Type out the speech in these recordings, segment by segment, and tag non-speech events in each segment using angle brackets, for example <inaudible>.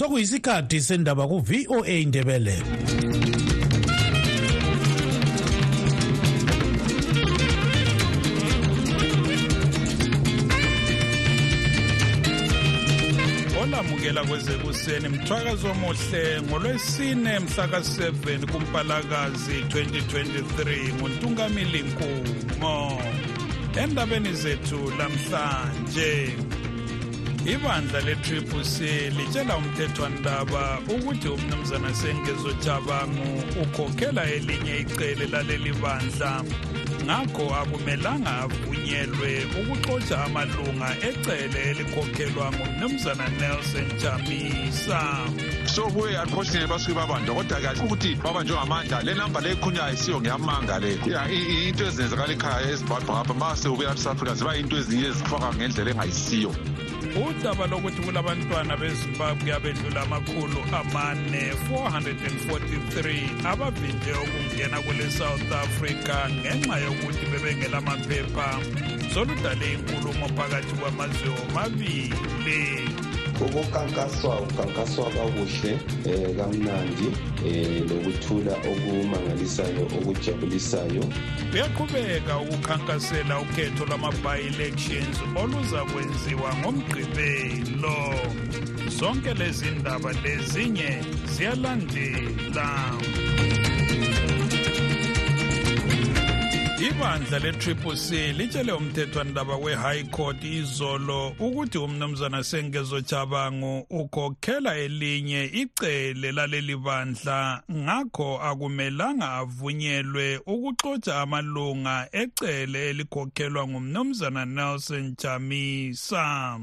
sokuyisikhathi sendaba ku-voa indebele olamukela kwezekuseni mthwakazi omuhle ngolwesine mhla ka-7 kumpalakazi 2023 nguntungamili nkumo endabeni zethu lamhlanje ibandla le-triple c litshela umthethwandaba ukuthi umnumzana sengezo jabangu ukhokhela elinye icele laleli bandla. Ngakho akumelanga avunyelwe ukuxotsha amalunga ecele elikhokhelwa ngumnumzana nelson jamisa. So kuye unfortunately basuke babanjwa kodwa kahle ukuthi babanjwe ngamandla le namba le ekhulunywa ayisiyo ngeyamanga le. Ya into ezenzakala ekhaya ezimbabwe ngapha ma sewubuya south africa ziba into ezinye ezifaka ngendlela engayisiyo. Udaba lokuthi kulabantwana bezimbabwe abedlula amakhulu amane 443 abavinje ukungena kule south africa ngenxa yokuthi bebengelamaphepha soludale inkulumo phakathi kwamazwe omabili ukukankaswa kukankaswa kakuhle um kamnandi um lokuthula okumangalisayo okujabulisayo. Kuyaqhubeka ukukhankasela ukhetho lwama-bi-elections oluza kwenziwa ngomgqibelo. Zonke lezi ndaba lezinye ziyalandela ibandla le-triple c litshele umthethwandaba we-high court izolo ukuthi umnumzana sengezo jabangu ukhokhela elinye icele laleli bandla. Ngakho akumelanga avunyelwe ukuxotsha amalunga ecele elikhokhelwa ngumnumzana nelson jamisa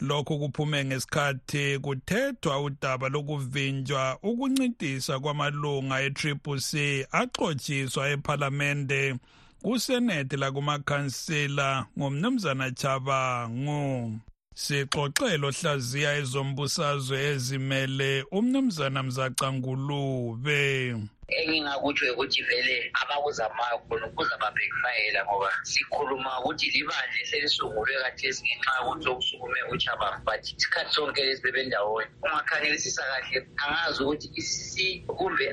lokhu kuphume ngesikhathi kuthethwa udaba lokuvinjwa ukuncintiswa kwamalunga e-triple c axotshiswa ephalamende kusenete lakumakhansela ngomnumzana chabangu. Sixoxelo hlaziya ezombusazwe ezimele umnumzana mzacangulube engingakutsho ukuthi vele abakuzamayo khona kuzababhekifayela ngoba sikhuluma ukuthi libandla selisungulwe kathesi ngenxa yokuthi sokusukume uchabanga but isikhathi sonke lesi bebendawonye ungakhangelisisa kahle angazi ukuthi icc kumbe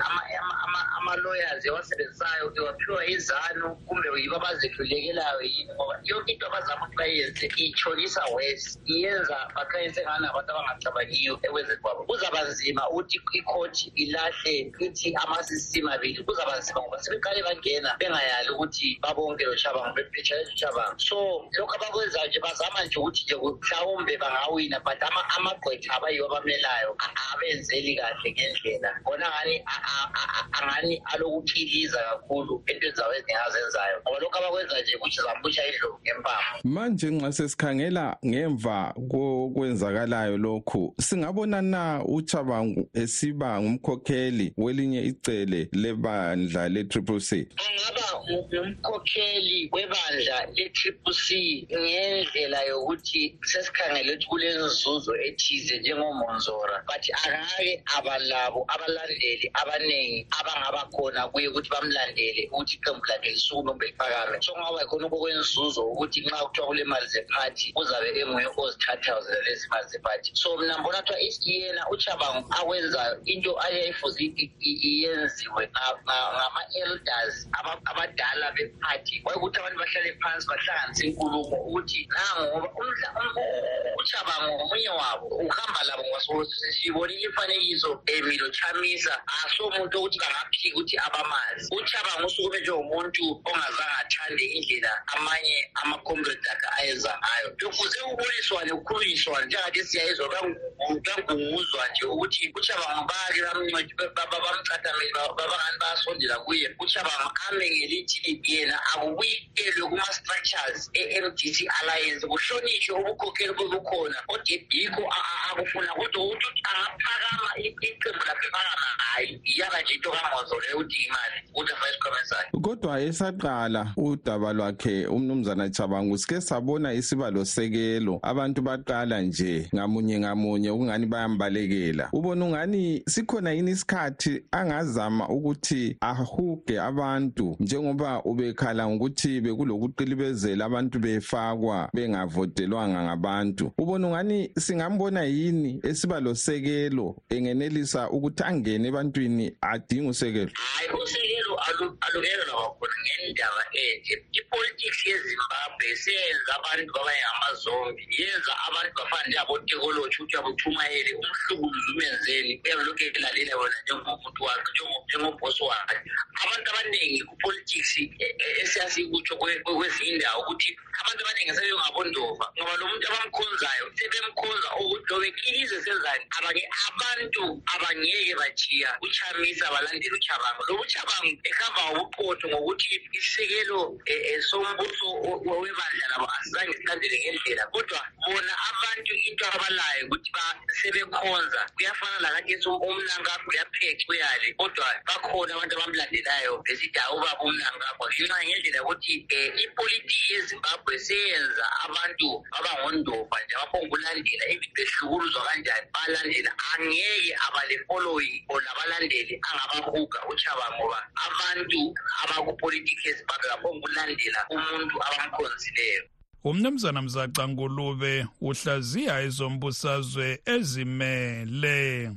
ama-lawyers ewasebenzisayo iwaphiwa izanu kumbe yibo abazehlulekelayo yini ngoba yonke into abazama ukuthi bayenze itshonisa west iyenza bakhanyise ngani abantu abangacabangiyo ekwenzeni kwabo? Kuzaba nzima ukuthi ikhoti ilahle ithi amasisi amasystem abili kuzaba nzima ngoba sebeqale bangena bengayali ukuthi babonke lochabango bephetshane lochabango so lokhu abakwenzayo nje bazama nje ukuthi nje mhlawumbe bangawina but amagqwetha abayiwo abamelayo abenzeli kahle ngendlela. Khona ngani angani alokuphiliza kakhulu entweni zabo ezingazenzayo. Ngoba lokhu abakwenza nje ukuthi zambusha idlovu ngempama manje nxa sesikhangela ngemva kokwenzakalayo lokhu? Singabona na uchabangu esiba ngumkhokheli welinye icele lebandla le-triple c? Angaba ngumkhokheli webandla le-triple c ngendlela yokuthi sesikhangele ukuthi kulenzuzo ethize njengomonzora? But akake abalabo abalandeli abaningi abangaba khona kuye ukuthi bamlandele ukuthi iqembu lakhe lisukume kumbe liphakame. So kungaba khona okokwenzuzo ukuthi nxa kuthiwa kule mali zephathi uzabe enguye ozithathayo zalezi mali zephathi so mna mbona kuthiwa yena uchabango akwenzayo into ayayifuze iyenziwe ngama-elders abadala bephathi wayekuthi abantu bahlale phansi bahlanganise inkulumo ukuthi nangoba uchabango ngomunye wabo uhamba labo sibonile imifanekiso emilo chamisa asomuntu ukuthi bangaphika ukuthi abamazi. Uchabango usukume njengomuntu ongazange athande indlela amanye ama-comrade akhe ayenza ngayo. Kufuze kuboniswane kukhulunyiswane njengathi siyayizwa kangunguzwa nje ukuthi bamcathamele babangani bayasondela kuye. Uchabango ame ngelithi yena akubuyikelwe kuma-structures e-mdc alliance kuhlonishwe ubukhokheli bobukhona kodwa yikho akufuna. Kodwa ukuthi angaphakama iqembu lakhe phakama hayi iyaba nje into kamozo leyo udinga imali. Ukuthi afake isikhwameni sakhe. Kodwa esaqala udaba lwakhe umnumzana chabangu sike sabona isibalo sekelo abantu baqala nje ngamunye ngamunye ukungani bayambalekela. Ubona ungani sikhona yini isikhathi angazama ukuthi ahuge abantu njengoba ubekhala ngokuthi bekulokuqilibezela abantu befakwa bengavotelwanga ngabantu? Ubona ngani singambona yini esiba losekelo engenelisa ukuthi angene ebantwini adinga usekelo? Hayi usekelo alukelo lwakhona ngendaba enje ipolitics yezimbabwe seyenza abantu babaye ngamazombi yenza abantu bafana njengabotekoloji ukuthi abuthumayele umhlukuluzi umenzeni uyabe lokhu elalela wona njengomuntu wakhe njengobhosi wakhe. Abantu abaningi kupolitics esiyasikutsho kwezinye indawo ukuthi abantu abaningi sebengabondova ngoba lo muntu abamkhonzayo sebemkhonza ukuthi lo bekilize senzani abanye abantu abangeke bajiya. Uchamisa balandela uchabango lo uchabango ehamba ngobuqotho ngokuthi isekelo sombuso webandla labo asizange silandele ngendlela. Kodwa bona abantu into abalayo ukuthi sebekhonza kuyafana lakathesi umnankakho uyaphece uyale. Kodwa bakhona abantu abamlandelayo besithi hawu ubaba umnankakho ngenxa ngendlela yokuthi um ipolitiki yezimbabwe seyenza abantu babangondova nje baphongulandela even behlukuluzwa kanjani balandela. Angeke abale-following or labalandeli angabahuga uchaba ngoba abantu abakupolitiki yezimbabwe baphongulandela umuntu abamkhonzileyo. Umnumzana mzaca ngulube uhlaziya ezombusazwe ezimele.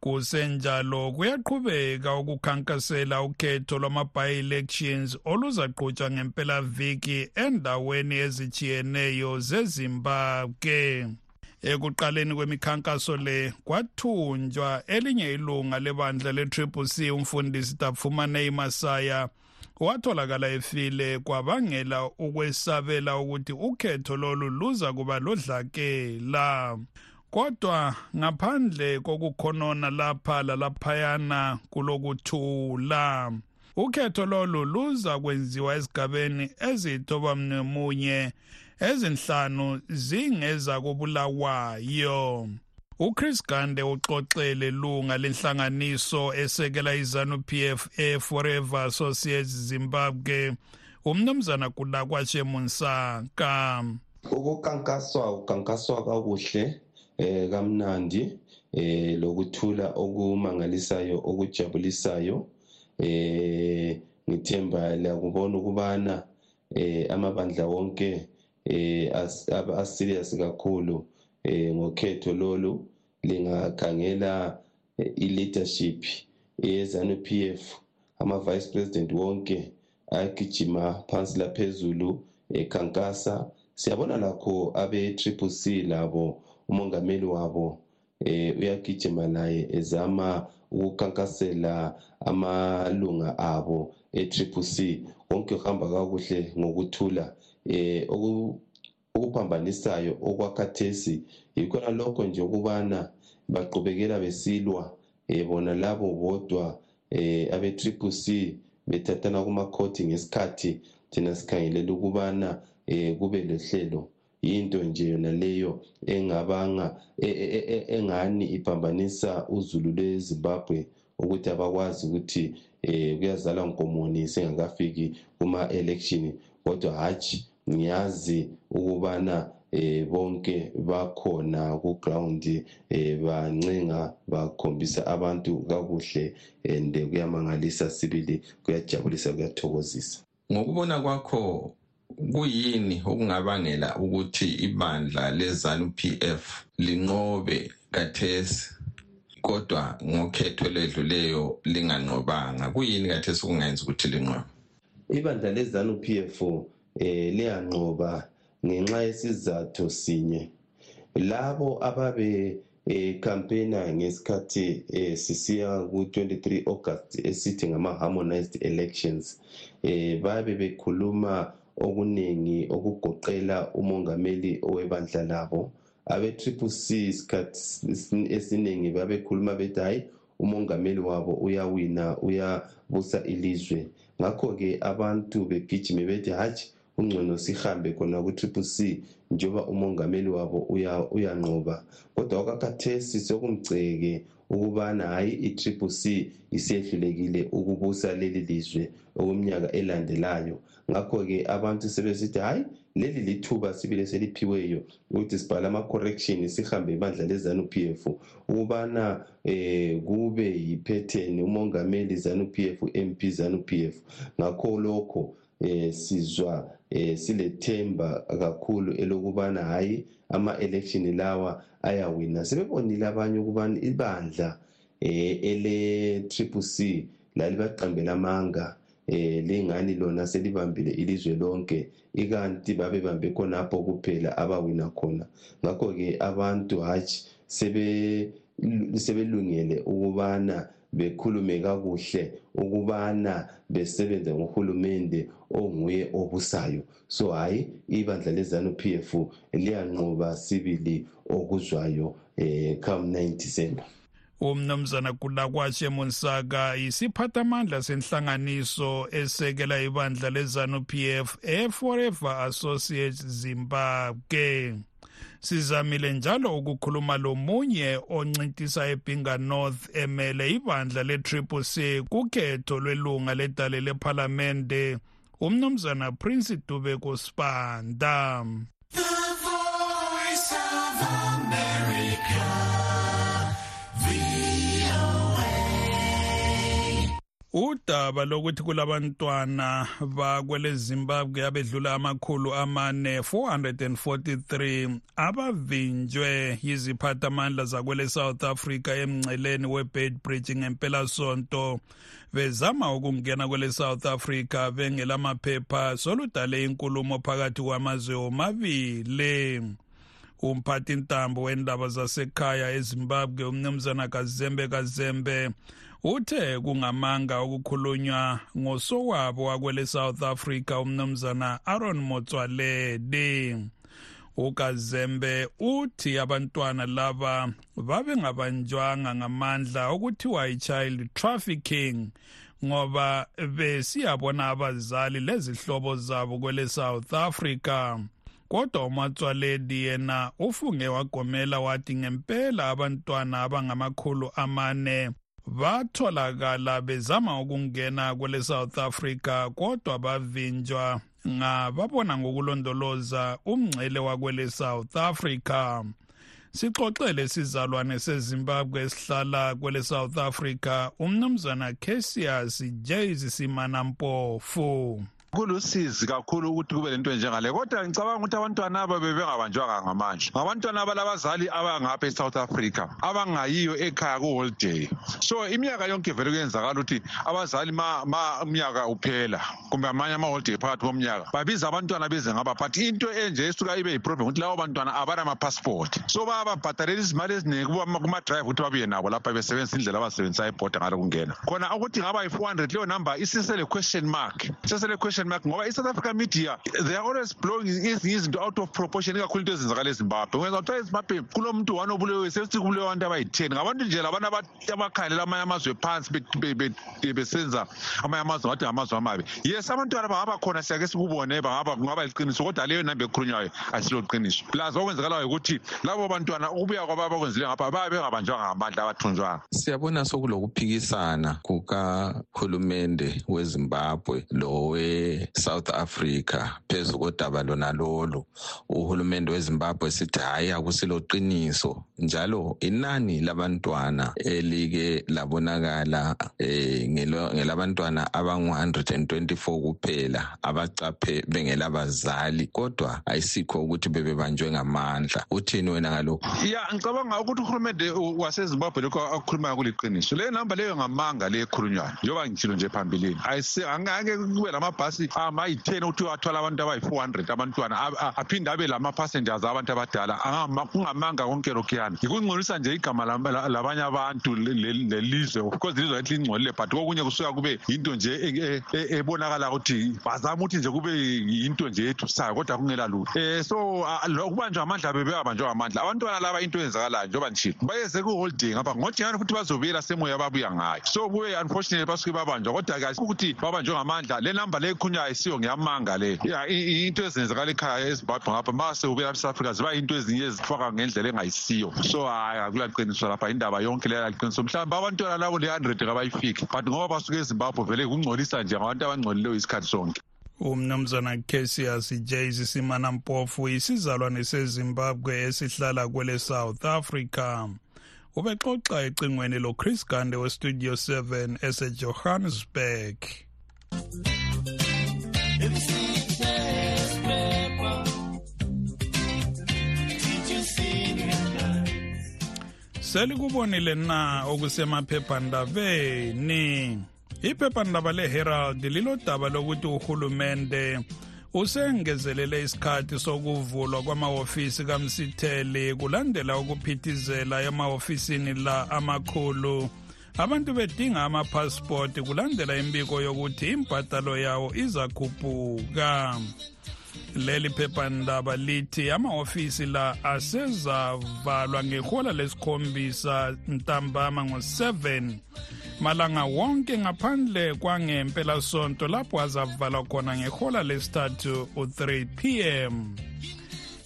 Kusenjalo kuyaqhubeka ukukhankasela ukhetho lwama-by-elections oluzaqhutshwa ngempelaviki endaweni ezijiyeneyo zezimbabwe. Ekuqaleni kwemikhankaso le kwathunjwa elinye ilunga lebandla le-triple c umfundisi tapfumane masaya watholakala efile kwabangela ukwesabela ukuthi ukhetho lolu luza kuba lodlakela. Kodwa ngaphandle kokukhonona lapha lalaphayana kulokuthula ukhetho lolu luza kwenziwa esigabeni eziyitobamnemunye ezinhlanu zingeza kobulawayo. uChris Gande uxoxele lunga lenhlanganiso esekela izanu PF eForever Associates Zimbabwe umnumzana Kulakwashe Munsaka ukukankaswa ukankaswa kakuhle eh kamnandi eh lokuthula okumangalisayo okujabulisayo. Eh ngithemba lakubona ukubana eh amabandla wonke eh as kakhulu eh ngokhetho lolu lingakhangela i-leadership yezanu PF ama vice president wonke agijima phansi laphezulu ekhankasa siyabona lakho abe triple C labo umongameli wabo eh uyagijima naye ezama ukukhankasela amalunga abo e-triple C. Konke kuhamba kakuhle ngokuthula eh okuphambanisayo okwakhathesi yikhona lokho nje ukubana baqhubekela besilwa eh bona labo bodwa eh abe triple C bethathana kumakhoti ngesikhathi thina sikhangelela ukubana eh kube lehlelo into nje yona leyo engabanga engani iphambanisa uzulu lweZimbabwe ukuthi abakwazi ukuthi eh kuyazala nkomoni sengakafiki kuma election kodwa hatshi ngiyazi ukubana eh bonke bakhona ku ground eh bancenga bakhombisa abantu kakuhle and kuyamangalisa sibili kuyajabulisa kuyathokozisa. Ngokubona kwakho kuyini okungabangela ukuthi ibandla lezanu PF linqobe kathesi kodwa ngokhetho ledluleyo linganqobanga? Kuyini kathesi okungenza ukuthi linqobe? Ibandla lezanu PF eh liyanqoba ngenxa yesizathu sinye. Labo ababe eh campaigner ngesikhathi eh sisiya ku 23 August esithi ngama harmonized elections eh babe bekhuluma okuningi okugoqela umongameli owebandla labo. Abe triple C isikhathi esiningi babekhuluma bethi hayi umongameli wabo uyawina uyabusa ilizwe. Ngakho ke abantu begijime bethi hatshi ungcono sihambe khona ku-triple c njengoba umongameli wabo uyanqoba. Kodwa okwakhathesi sokumgceke ukubana hhayi i-triple c isiyehlulekile ukubusa leli lizwe okweminyaka elandelayo. Ngakho-ke abantu sebesithi hhayi leli lithuba sibile seliphiweyo ukuthi sibhale ama-correction sihambe ibandla lezanu p f ukubana eh kube yiphetheni umongameli zanu p f mp zanu p f. Ngakho lokho eh sizwa eh silethemba kakhulu elokubana hayi ama-election lawa ayawina. Sebebonile abanye ukubana ibandla eh ele triple C lalibaqambela amanga eh lingani lona selibambile ilizwe lonke ikanti babebambe khonapho kuphela abawina khona. Ngakho ke abantu hatshi sebe sebelungele ukubana bekhulume kakuhle ukubana besebenze ngohulumende onguye obusayo. So hayi ibandla lezanu p f liyanqoba sibili okuzwayo eh come 9 December umnumzana kulakwashe Munsaka isiphathamandla senhlanganiso esekela ibandla lezanu PF eForever Associates Zimbabwe. Sizamile njalo ukukhuluma lomunye oncintisa eBinga North emele ibandla leTriple C kukhetho lwelunga ledale lephalamende umnumzana Prince Dube Kusipanda The Voice of America. Udaba lokuthi kulabantwana bakwele Zimbabwe abedlula amakhulu amane 443 abavinjwe yiziphathamandla zakwele South Africa emngceleni weBed Bridge ngempela sonto bezama ukungena kwele South Africa bengelamaphepha soludale inkulumo phakathi kwamazwe omabili umphathi intambo wendaba zasekhaya eZimbabwe umnumzana Kazembe Kazembe uthe kungamanga ukukhulunywa ngosowabo wakwele South Africa umnumzana Aaron Motswalede ukazembe uthi abantwana laba babengabanjwanga ngamandla okuthiwa i-child trafficking ngoba besiyabona abazali lezihlobo zabo kwele South Africa. Kodwa umatswaledi yena ufunge wagomela wathi ngempela abantwana abangamakhulu amane batholakala bezama ukungena kwele South Africa kodwa bavinjwa. Ngababona ngokulondoloza umngcele wakwele South Africa. Sixoxele sizalwane sezimbabwe esihlala kwele south africa umnumzana cassius jays simanampofu. Kulusizi kakhulu ukuthi kube lento njengale kodwa ngicabanga ukuthi abantwana aba bebengabanjwanga ngamandla ngabantwana abalabazali abangapha e-south africa abangayiyo ekhaya ku-holiday. So iminyaka yonke vele kuyenzakala ukuthi abazali ma umnyaka uphela kumbe amanye ama-holiday phakathi komnyaka babiza abantwana beze ngaba. But into enje esuka ibe yiproblem ukuthi labo bantwana abanama-passport. So bayababhadalela izimali eziningi kuma-drive ukuthi babuye nabo lapha besebenzisa indlela abasebenzisa ibhoda ngalo kungena. Khona ukuthi ngaba yi-four hundred leyo number isisele question mark isesele question mark ngoba i-south african media they are always blowing ezinye izinto out of proportion ikakhulu into ezenzakala ezimbabwe. Ngenza kuthiwa ezimbabwe kulomuntu one obuleweyo sesithi kubulewe abantu abayi-ten. Ngabantu nje labantu abakhangelela amanye amazwe phansi besenza amanye amazwe ngathi ngamazwe amabi. Yes abantwana bangaba khona siyake sikubone kungaba liqiniso kodwa leyo namba ekhulunywayo asilo qiniso plus okwenzakalayo ukuthi labo bantwana ukubuya kwabo abakwenzile ngapha babe bengabanjwanga ngamandla abathunjwanga siyabona sokulokuphikisana kukakhulumende wezimbabwe lowe-south africa phezu kodaba lona lolo uhulumende wezimbabwe sithi hhayi akusilo qiniso njalo inani labantwana elike labonakala eh ngelabantwana abangu-124 kuphela abacaphe bengelabazali kodwa ayisikho ukuthi bebebanjwe ngamandla. Uthini wena ngalokhu? Ya ngicabanga ukuthi uhulumende wasezimbabwe lokho akukhulumayo kuliqiniso. Leyo namba leyo ngamanga le ekhulunywayo njengoba ngitshilo nje phambilini angeke kube lamabhasi amayi-ten ukuthi athwala abantu abayi-four hundred abantwana aphinde abe lama-passengers abantu abadala. Kungamanga konke lokhuyana yikungcolisa nje igama labanye abantu lelizwe. Of course ilizwe lithi lingcolile but kokunye kusuka kube yinto nje ebonakala ukuthi bazama ukuthi nje kube yinto nje ethusayo kodwa kungela lutho. Um so ukubanjwa amandla bebeyabanjwa ngamandla abantwana laba into eyenzakalayo njengoba ndishilo bayeze ku-holiday ngapha. Ngojingani futhi bazobuyela semoya babuya ngayo. So kube unfortunately basuke babanjwa kodwa ke ukuthi babanjwe ngamandla. Le namba le ekhulunywayo ayisiyo ngiyamanga le. Ya into ezenzakala ekhaya ezimbabwe ngapha ma sewubuya e-south africa ziba yinto ezinye ezifaka ngendlela engayisiyo. So hayi akulaqiniso lapha indaba yonke leyo yaqiniso mhlawumbe abantwana labo le-hundred kabayifiki but ngoba basuke ezimbabwe vele kungcolisa nje ngabantu abangcolileyo isikhathi sonke. Umnumzana cassius jays simanampofu isizalwane sezimbabwe esihlala kwele south africa. Ubexoxa ecingweni lochris gande westudio 7 esejohannesburg. Selikubonile na okusemaphephandabeni. Iphephandaba leherald lilodaba lokuthi uhulumende usengezelele isikhathi sokuvulwa kwamahofisi kamsitheli kulandela ukuphithizela emahofisini la amakhulu. Abantu bedinga amaphasipoti kulandela imbiko yokuthi imbhadalo yawo izakhuphuka. Leli phephandaba lithi amahofisi la asezavalwa ngehola lesikhombisa ntambama ngo-7 malanga wonke ngaphandle kwangempelasonto lapho azavalwa khona ngehola lesithathu u-3 pm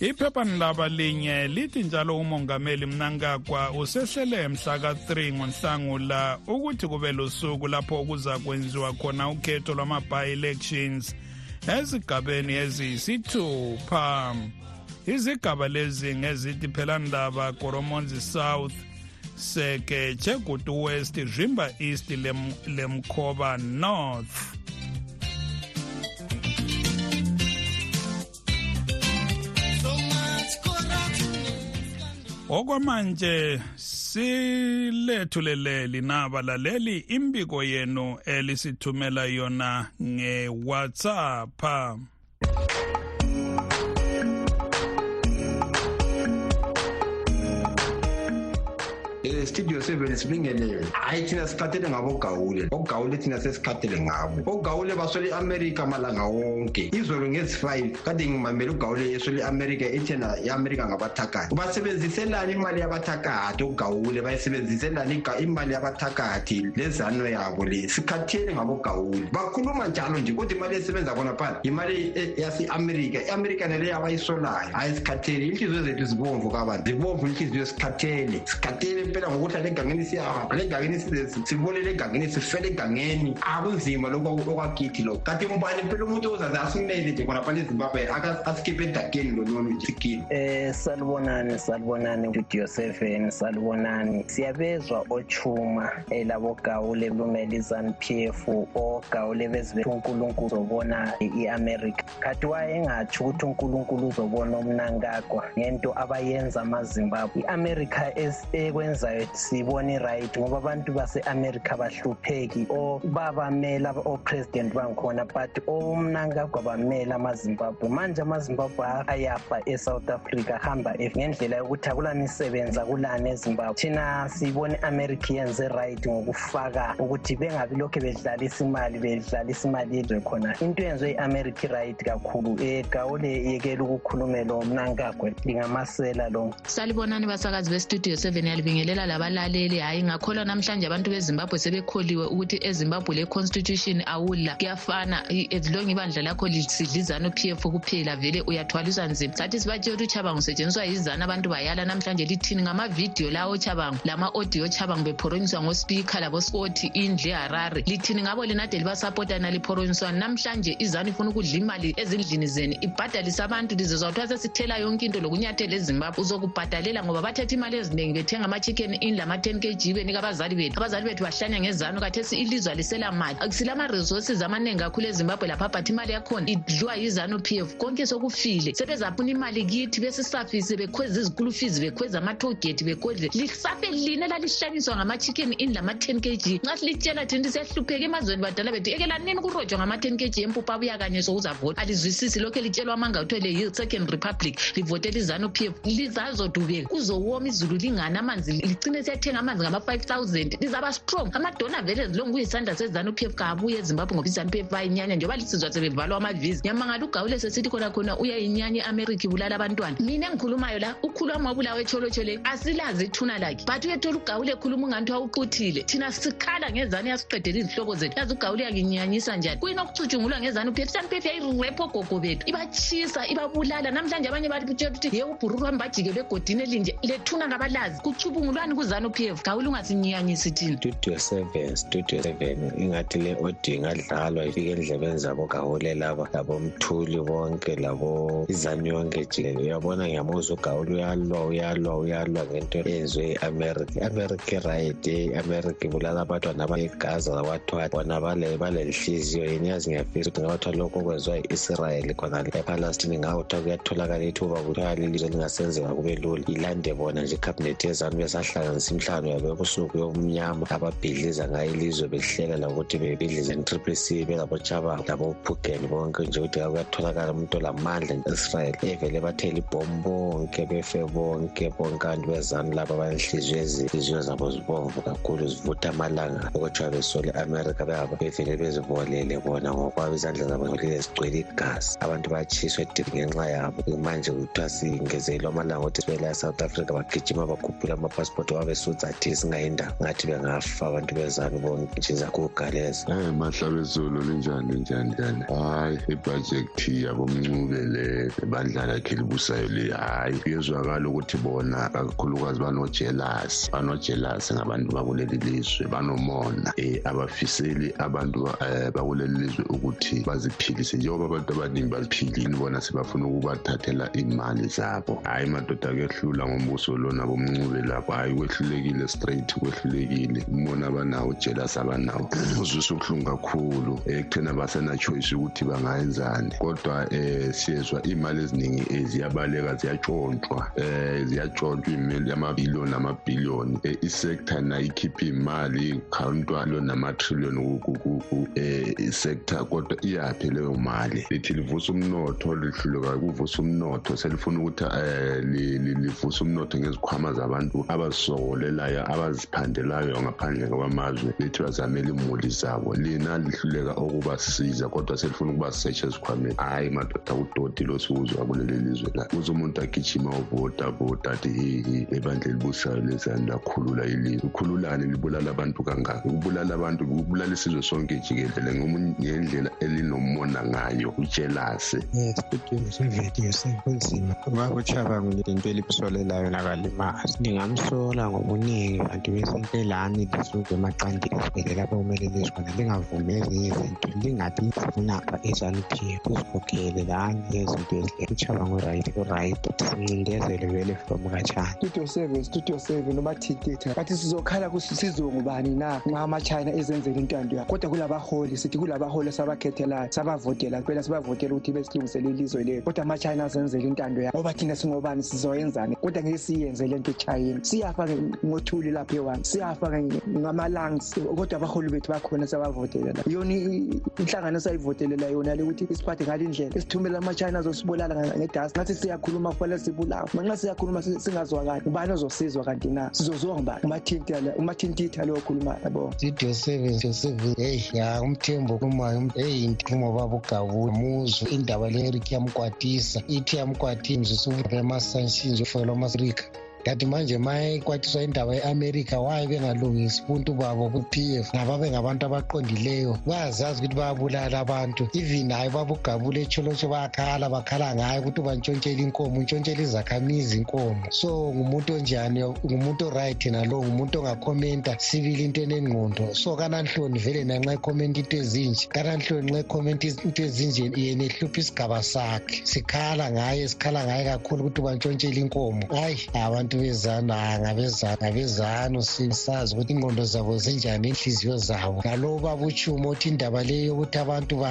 iphephandaba linye lithi njalo umongameli mnankagwa usehlele mhla ka-3 ngonhlangula ukuthi kube lusuku lapho kuza kwenziwa khona ukhetho lwama-bi-elections ezigabeni eziyisithupha izigaba lezi ngezithi phelandaba goromonzi south seke chegutu west rimba east lemkhoba north. Okwamanje silethuleleli nabalaleli imbiko yenu elisithumela yona nge-whatsapp. Studio 7 sibingelele hayi thina sikhathele ngabo ogawule thina sesikhathele ngabo. Ogawule baswele i-amerika malanga wonke. Izolo ngezi-5 kade ngimamele ugawule eswele i-amerika ethena i-amerika ngabathakathi. Basebenziselani imali yabathakathi ogawule bayisebenziselani imali yabathakathi lezano yabo le? Sikhathele ngabo ogawule bakhuluma njalo nje kodwa imali esebenza khona phana imali yase-amerika. I-amerika naleyo abayisolayo. Hayi sikhathele. Inhliziyo zethu zibomvu kabantu zibomvu inhliziyo sikhathele. Sikhathele impela ngokuthi ale egangeni siyahamba le egangeni sibolele egangeni sifele egangeni. Akunzima lokhu okwakithi lokho. Kanti mbani impela umuntu ozaze asimele nje khonaphana ezimbabwe asikhiphe edakeni lololu nje sikile um salibonani salibonani video seven salibonani. Siyabezwa ochuma elabogawule lumele izanu p f ogawule bezibethi unkulunkulu uzobona i-amerika. Khathi wayengatsho ukuthi unkulunkulu uzobona umnankagwa ngento abayenza amazimbabwe. I-amerika ekwenzayo siyibona i-right ngoba abantu base-amerika bahlupheki. Babamela opresident bangikhona but omnankagwa bamela amazimbabwe. Manje amazimbabwe ayafa e-south africa ahamba ngendlela yokuthi akulamisebenzi akulani ezimbabwe. Thina siyibona i-amerika yenze right ngokufaka ukuthi bengabi lokhu bedlalisa imali bedlalisa imali yezwe khona. Into yenziwe i-amerika i-right kakhulu um gawule yekela ukukhulumela omnankagwe lingamasela lo. Salibonani basakazi bestudio seven yalibingelela labalaleli hhayi ngakholwa namhlanje abantu bezimbabwe sebekholiwe ukuthi ezimbabwe le-constitution awula. Kuyafana as long ibandla lakho lisidlizana u-p f kuphela vele uyathwaliswa nzima. Sathi sibatshela ukuthi uchabango usetshenziswa yizana abantu bayala namhlanje lithini. Ngamavidiyo lawo chabango lama-audio chabango bephoronyiswa ngospika laboskoti indle harare. Lithini ngabo linade libasapota naliphoronyiswani namhlanje izanu ifuna ukudla imali ezindlini zenu ibhadalise abantu lizezwa kuthiwa sesithela yonke into lokunyathela ezimbabwe. Uzokubhadalela ngoba bathetha imali eziningi bethenga ama-chicken in lama-ten k g benika abazali bethu. Abazali bethu bahlanya ngezanu kathesi ilizwe alisela mali silama-resources amaningi kakhulu ezimbabwe lapha but imali yakhona idliwa yizanu p f. Konke sokufile. Sebezafuna imali kithi besisafise bekhweza izikulu fees bekhweza amatogeti bekhweze. Lisafe line lalihlanyiswa ngama-chicken in lama-ten k g nxa silitshela thina siyahlupheka emazweni badala bethu ekelanini kurojwa ngama-ten k g empupha abuya kanye sokuzavota. Alizwisisi lokhu elitshelwa amanga kuthiwe le yi-second republic livotela izanu p f. Lizazodubeka. Kuzowoma izulu lingani amanzi ligcine siyathenga amanzi ngama-five thousand. Lizaba strong. Amadona vele ezilongu kuyisandla sezanu p f kabuye ezimbabwe ngoba izanu p f bayinyanya njengoba lisizwa sebevalwa amavisi. Nyamangala ugawule sesithi khona khona uyayinyanya i-amerika ibulala abantwana. Mina engikhulumayo la ukhuluma wabulawa etsholotshole asilazi ithuna lakhe. But uyethola ugawule ekhuluma ungani thiwa uquthile thina sikhala ngezanu yasiqedela izihloko zethu. Yazi ugawule yakinyanyisa njani? Kuyini okucutshungulwa ngezanu p f izanu p f yayirepho ogogo bethu ibachisa ibabulala. Namhlanje abanye batshela ukuthi ye ubhururu wami bajikelwe egodini elinje. Lethuna ngabalazi kuchubungulwani kuzanu p f gawule ungasinyanyisi thina studio seven studio seven. Ingathi le audio ingadlalwa ifike endlebeni zabo gawule laba labomthuli bonke labo izanu yonke jikelele uyabona ngiyamuzwa ugawule uyalwa uyalwa uyalwa ngento eyenziwe i-america i-america right i-america ibulala abantwana abayegaza zabathiwa bona balenhliziyo yini? Yazi ngiyafisa ukuthi ngabathiwa lokhu okwenziwa i-israyeli khonale epalestine. Ngawuthiwa kuyatholakala ithuba kuthiwa lilizwe lingasenzeka kube lula. Ilande bona nje ikhabinethi yezanu besahla bahlanganisa imhlangano yabo yobusuku yobumnyama ababhidliza ngayo ilizwe behlela lokuthi bebidlize nge-triple c bengabotshaba labopugeni bonke nje ukuthi kuyatholakala umuntu olamandla e-israel evele bathela ibhomu bonke befe bonke bonke abantu bezanu laba abanhliziyo ezinhliziyo zabo zibomvu kakhulu zivutha amalanga okuthiwa besole amerika behaba bevele bezibolele bona ngokwabo izandla zabo zolile zigcwele igazi. Abantu bayatshiswa edini ngenxa yabo. Manje kuthiwa singezelelwa amalanga ukuthi sibela e-south africa bagijima bakhuphula amapasipoti wabesuthi singayindawo ngathi bengafa abantu bezanu bonke zaguga lezo hayi mahlabezulu linjani linjani njani hayi ibhajethi yabomncube le ebandla lakhe libusayo le hayi. Kuyezwakala ukuthi bona kakhulukazi banojelasi banojelasi ngabantu bakuleli lizwe banomona. Um abafiseli abantu um bakuleli lizwe ukuthi baziphilise. Njengoba abantu abaningi baziphilile bona sebafuna ukubathathela zabo. Madoda kuyehlula ngombuso lapho kwehlulekile straight kwehlulekile umbona abanawo ujelasi abanawo. <clears throat> Uzwisa ubuhlungu kakhulu. Um ekuthena basena-choice ukuthi bangayenzani. Kodwa um siyezwa iy'mali eziningi um ziyabaleka ziyatshontshwa um ziyatshontshwa iy'mali amabhiliyoni amabhiliyoni um isektor nayo ikhipha iy'mali ikhawuntwa lo nama-trillion um isektor kodwa iyaphi leyo mali? Lithi livusa umnotho lihluleka kuvusa umnotho. Selifuna ukuthi um livusa umnotho ngezikhwama zabantu abazisokolelayo abaziphandelayo ngaphandle kwamazwe lithi bazamele imuli zabo. Lina lihluleka ukubasiza kodwa selifuna ukuba ezikhwameni. Hhayi madoda kudodi lo siwuzwa kuleli lizwe la uze umuntu agijima uvota vota athi hihi ebandla elibusayo lezani lakhulula ilizwe. Ukhululani libulala abantu kangaka. Ukubulala abantu kubulala isizwe sonke jikelele ngendlela elinomona ngayo ujelase esitudweni sevidiyo sekunzima bakuchabangu lento elibusolelayo nakalimazi lingamsola ngobuningi bantu besentelani lisuke emaqandeni sibele lapho kumele lizkhona lingavumi ezinye izinto lingabi funapha ezanup kusikhokhele lani yezinto ezihle kuchabangu right right sincindezele vele from kachana studio seven studio seven noma thititha bathi sizokhala sizongubani na nxa amachina ezenzela intando yakho kodwa kulabaholi sithi kulabaholi sabakhethelayo sabavotela kuphela sibavotela ukuthi besilungisele ilizwe lethu. Kodwa amachina azenzela intando yakho ngoba thina singobani sizoyenzani? Kodwa ngeke siyenze le nto echayina siyafa ngothuli lapha ewane siyafa ngama-lungs kodwa abaholi bethu bakhona sabavotelela yona inhlangano sayivotelela yona le ukuthi isiphathe ngale ndlela esithumela amachina azosibulala ngedasi ngathi siyakhuluma kufanele sibulawe. Manxa siyakhuluma singazwakali. Ubani ozosizwa kanti na? Sizozwa ngubani? Umathintitha lo okhulumayo yabo. Studio seven studio seven. Heyi ya umthembo okhulumayo heyi intumo babugabula muzwe. Indaba le-eric yamkwatisa ithi yamkwati mzisuemasanshinzi ufelo masrika kanti manje ma ikwatiswa indaba ye-amerika waye bengalungisi ubuntu babo ku-p f ngababe ngabantu abaqondileyo. Bayazazi ukuthi bayabulala abantu. Even hayi babugabula etsholotsho bayakhala bakhala ngayo ukuthi bantshontshele inkomo untshontshele izakhamizi inkomo. So ngumuntu onjani ngumuntu oright nalo ngumuntu ongakhomenta sibili into enengqondo. So kananhloni vele nanxa ekhomenta into ezinje kananhloni nxa ekhomenta into ezinje yena ehlupha isigaba sakhe. Sikhala ngaye sikhala ngaye kakhulu ukuthi bantshontshele inkomo. Hayi abantu bezanu ngabezanu sisazi ukuthi ingqondo zabo zinjani inhliziyo zabo. Indaba leyo yokuthi abantu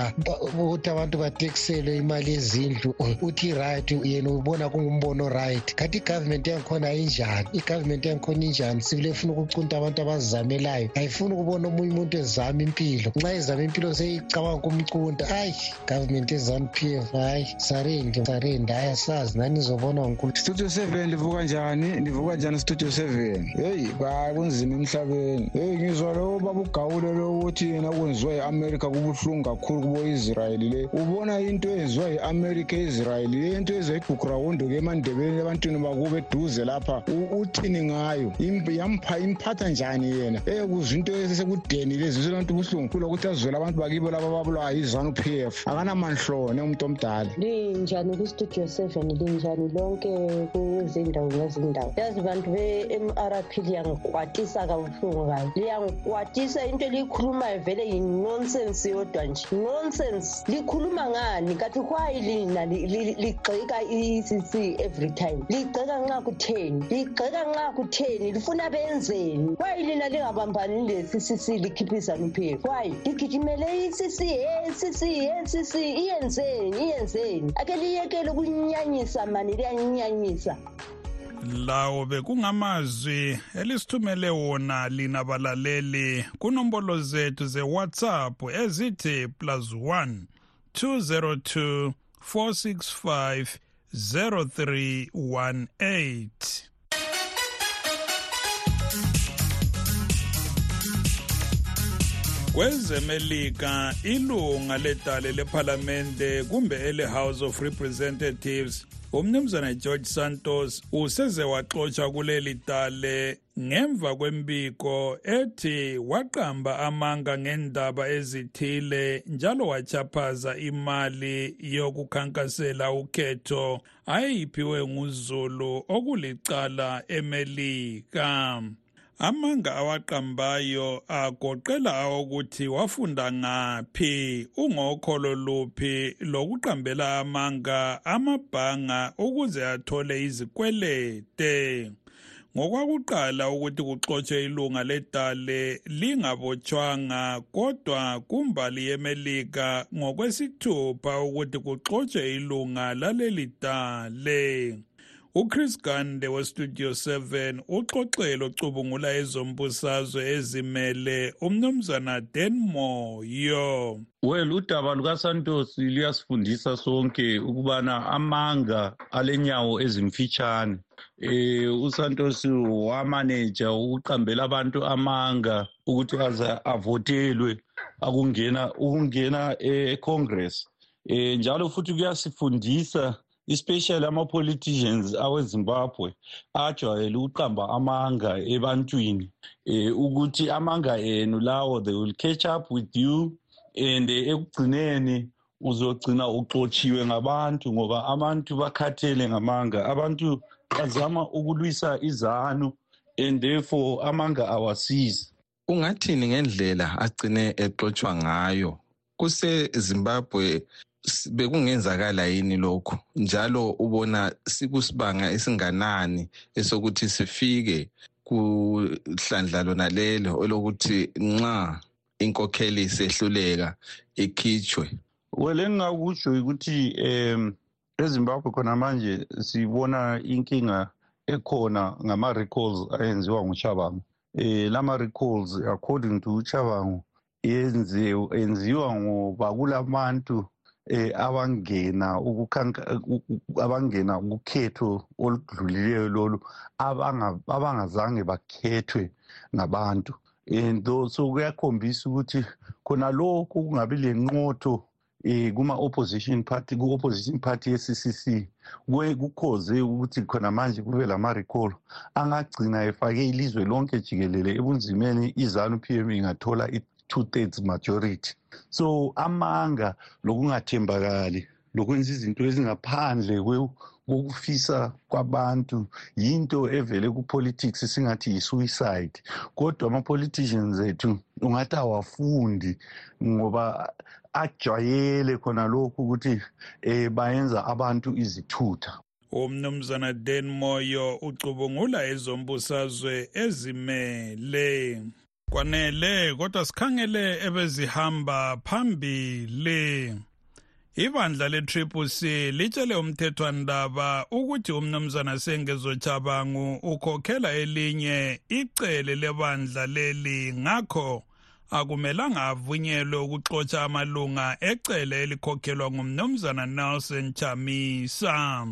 ukuthi abantu batekiselwe imali yezindlu uthi right yena ubona kungumbono right. Kanti igovernment yangikhona injani igovernment yangikhona injani? Funa ukucunta abantu abazizamelayo. Ayifuni ukubona omunye umuntu ezama impilo. Nxa ezama impilo seyicabanga ukumcunta hayi government ezanu p f hayi hayi asazi studio seven livuka njani ndivuka njani studio seven? Heyi kunzima emhlabeni. Heyi ngizwa lo babugawule lo ukuthi yena kwenziwa yi-amerika kubuhlungu kakhulu kubo-israyeli le. Ubona into eyenziwa yi-amerika e-israyeli le into eyenziwa ibhukurawundo-ke emandebeni ebantwini bakubo eduze lapha uthini ngayo? Yampha imphatha njani yena? Eh, Eyekuzwa into esekudeni lezizwe lantu ubuhlungu kulokuthi azwele abantu bakibo laba babulawa yizanu p f. Akanamanhlone umuntu omdala. Linjani kwistudio seven? Linjani lonke kuzindawo ngezindawo yazi bantu be-mrp liyangikwatisa kabuhlungu kabi. Liyangikwatisa into eliyikhulumayo vele yinonsensi yodwa nje. Nonsense. Likhuluma ngani? Kathi why lina ligxeka i-ecc every time. Ligxeka nxa kutheni? Ligxeka nxa kutheni? Lifuna benzeni? Why lina lingabambani le-ccc likhiphe izanup f why ligijimele i-cc ecc ecc iyenzeni iyenzeni. Ake liyekele ukunyanyisa mani? Liyanyinyanyisa lawo bekungamazwi elisithumele wona lina balaleli kunombolo zethu ze-whatsapp ezithi plus 1 202 465 0318 kwezemelika ilunga ledale lephalamende kumbe ele-house of representatives umnumzana george santos useze waxotsha kuleli dale ngemva kwembiko ethi waqamba amanga ngendaba ezithile njalo wachaphaza imali yokukhankasela ukhetho ayeyiphiwe nguzulu okulicala emelika. Amanga awaqambayo agoqela awokuthi wafunda ngaphi ungokholo luphi lokuqambela amanga amabhanga ukuze athole izikwelete ngokwakuqala ukuthi kuxotshwe ilunga ledale lingabotshwanga kodwa kumbali yemelika ngokwesithupha ukuthi kuxotshwe ilunga laleli dale uchris gande westudio 7 uxoxele ocubungula ezombusazwe ezimele umnumzana denmoyo well udaba lukasantos luyasifundisa sonke ukubana amanga alenyawo ezimfitshane. Eh uSantos wamaneja ukuqambela abantu amanga ukuthi aze avotelwe akungena ukungena eCongress. Eh njalo futhi kuyasifundisa especially ama-politicians awezimbabwe ajwayele ukuqamba amanga ebantwini eh ukuthi amanga enu lawo they will catch up with you and ekugcineni uzogcina uxotshiwe ngabantu ngoba abantu bakhathele ngamanga. Abantu bazama ukulwisa izanu and therefore amanga awasizi. Ungathini ngendlela agcine exotshwa ngayo? Kusezimbabwe bekungenzakala yini lokho njalo ubona sikusibanga esinganani esokuthi sifike kuhlandla lona lelo olokuthi nxa inkokheli sehluleka ikhitshwe? Well engingakutsho ukuthi um ezimbabwe khona manje sibona inkinga ekhona ngama-recalls ayenziwa nguchabango um lama-recalls according to uchabango yenziwa ngoba kulabantu eh abangena ukukhanka abangena ukhetho oludlulileyo lolu abangazange bakhethwe ngabantu. And so kuyakhombisa ukuthi khona lokhu kungabi lenqotho eh kuma opposition party ku opposition party ye-CCC kukhoze ukuthi khona manje kube lama recall angagcina efake ilizwe lonke jikelele ebunzimeni izanu PM ingathola two thirds majority. So amanga lokungathembakali lokwenza izinto ezingaphandle kokufisa kwabantu yinto evele kupolitics singathi yi-suicide. Kodwa ama-politicians ethu ungathi awafundi ngoba ajwayele khona lokhu ukuthi um bayenza abantu izithutha. Umnumzana den moyo ucubungula ezombusazwe ezimele. Kwanele kodwa sikhangele ebezihamba phambili. Ibandla le-triple c litshele umthethwandaba ukuthi umnumzana sengezo chabangu ukhokhela elinye icele lebandla leli. Ngakho akumelanga avunyelwe ukuxotsha amalunga ecele elikhokhelwa ngumnumzana nelson chamisa.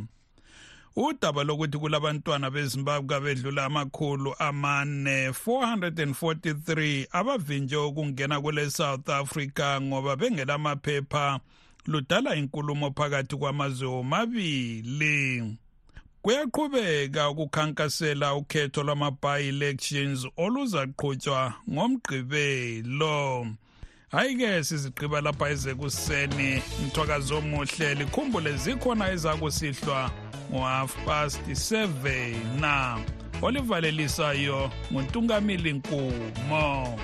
Udaba lokuthi kulabantwana bezimbabwe abedlula amakhulu amane 443 abavinjwe ukungena kule south africa ngoba bengelamaphepha ludala inkulumo phakathi kwamazwe omabili kuyaqhubeka ukukhankasela ukhetho lwama-by-elections oluzaqhutshwa ngomgqibelo. Hayi-ke sizigqiba lapha ezekuseni. Mthwakazi omuhle likhumbule zikhona ezakusihlwa. Ngo-half past 7 na olivalelisayo nguntungamili nkumo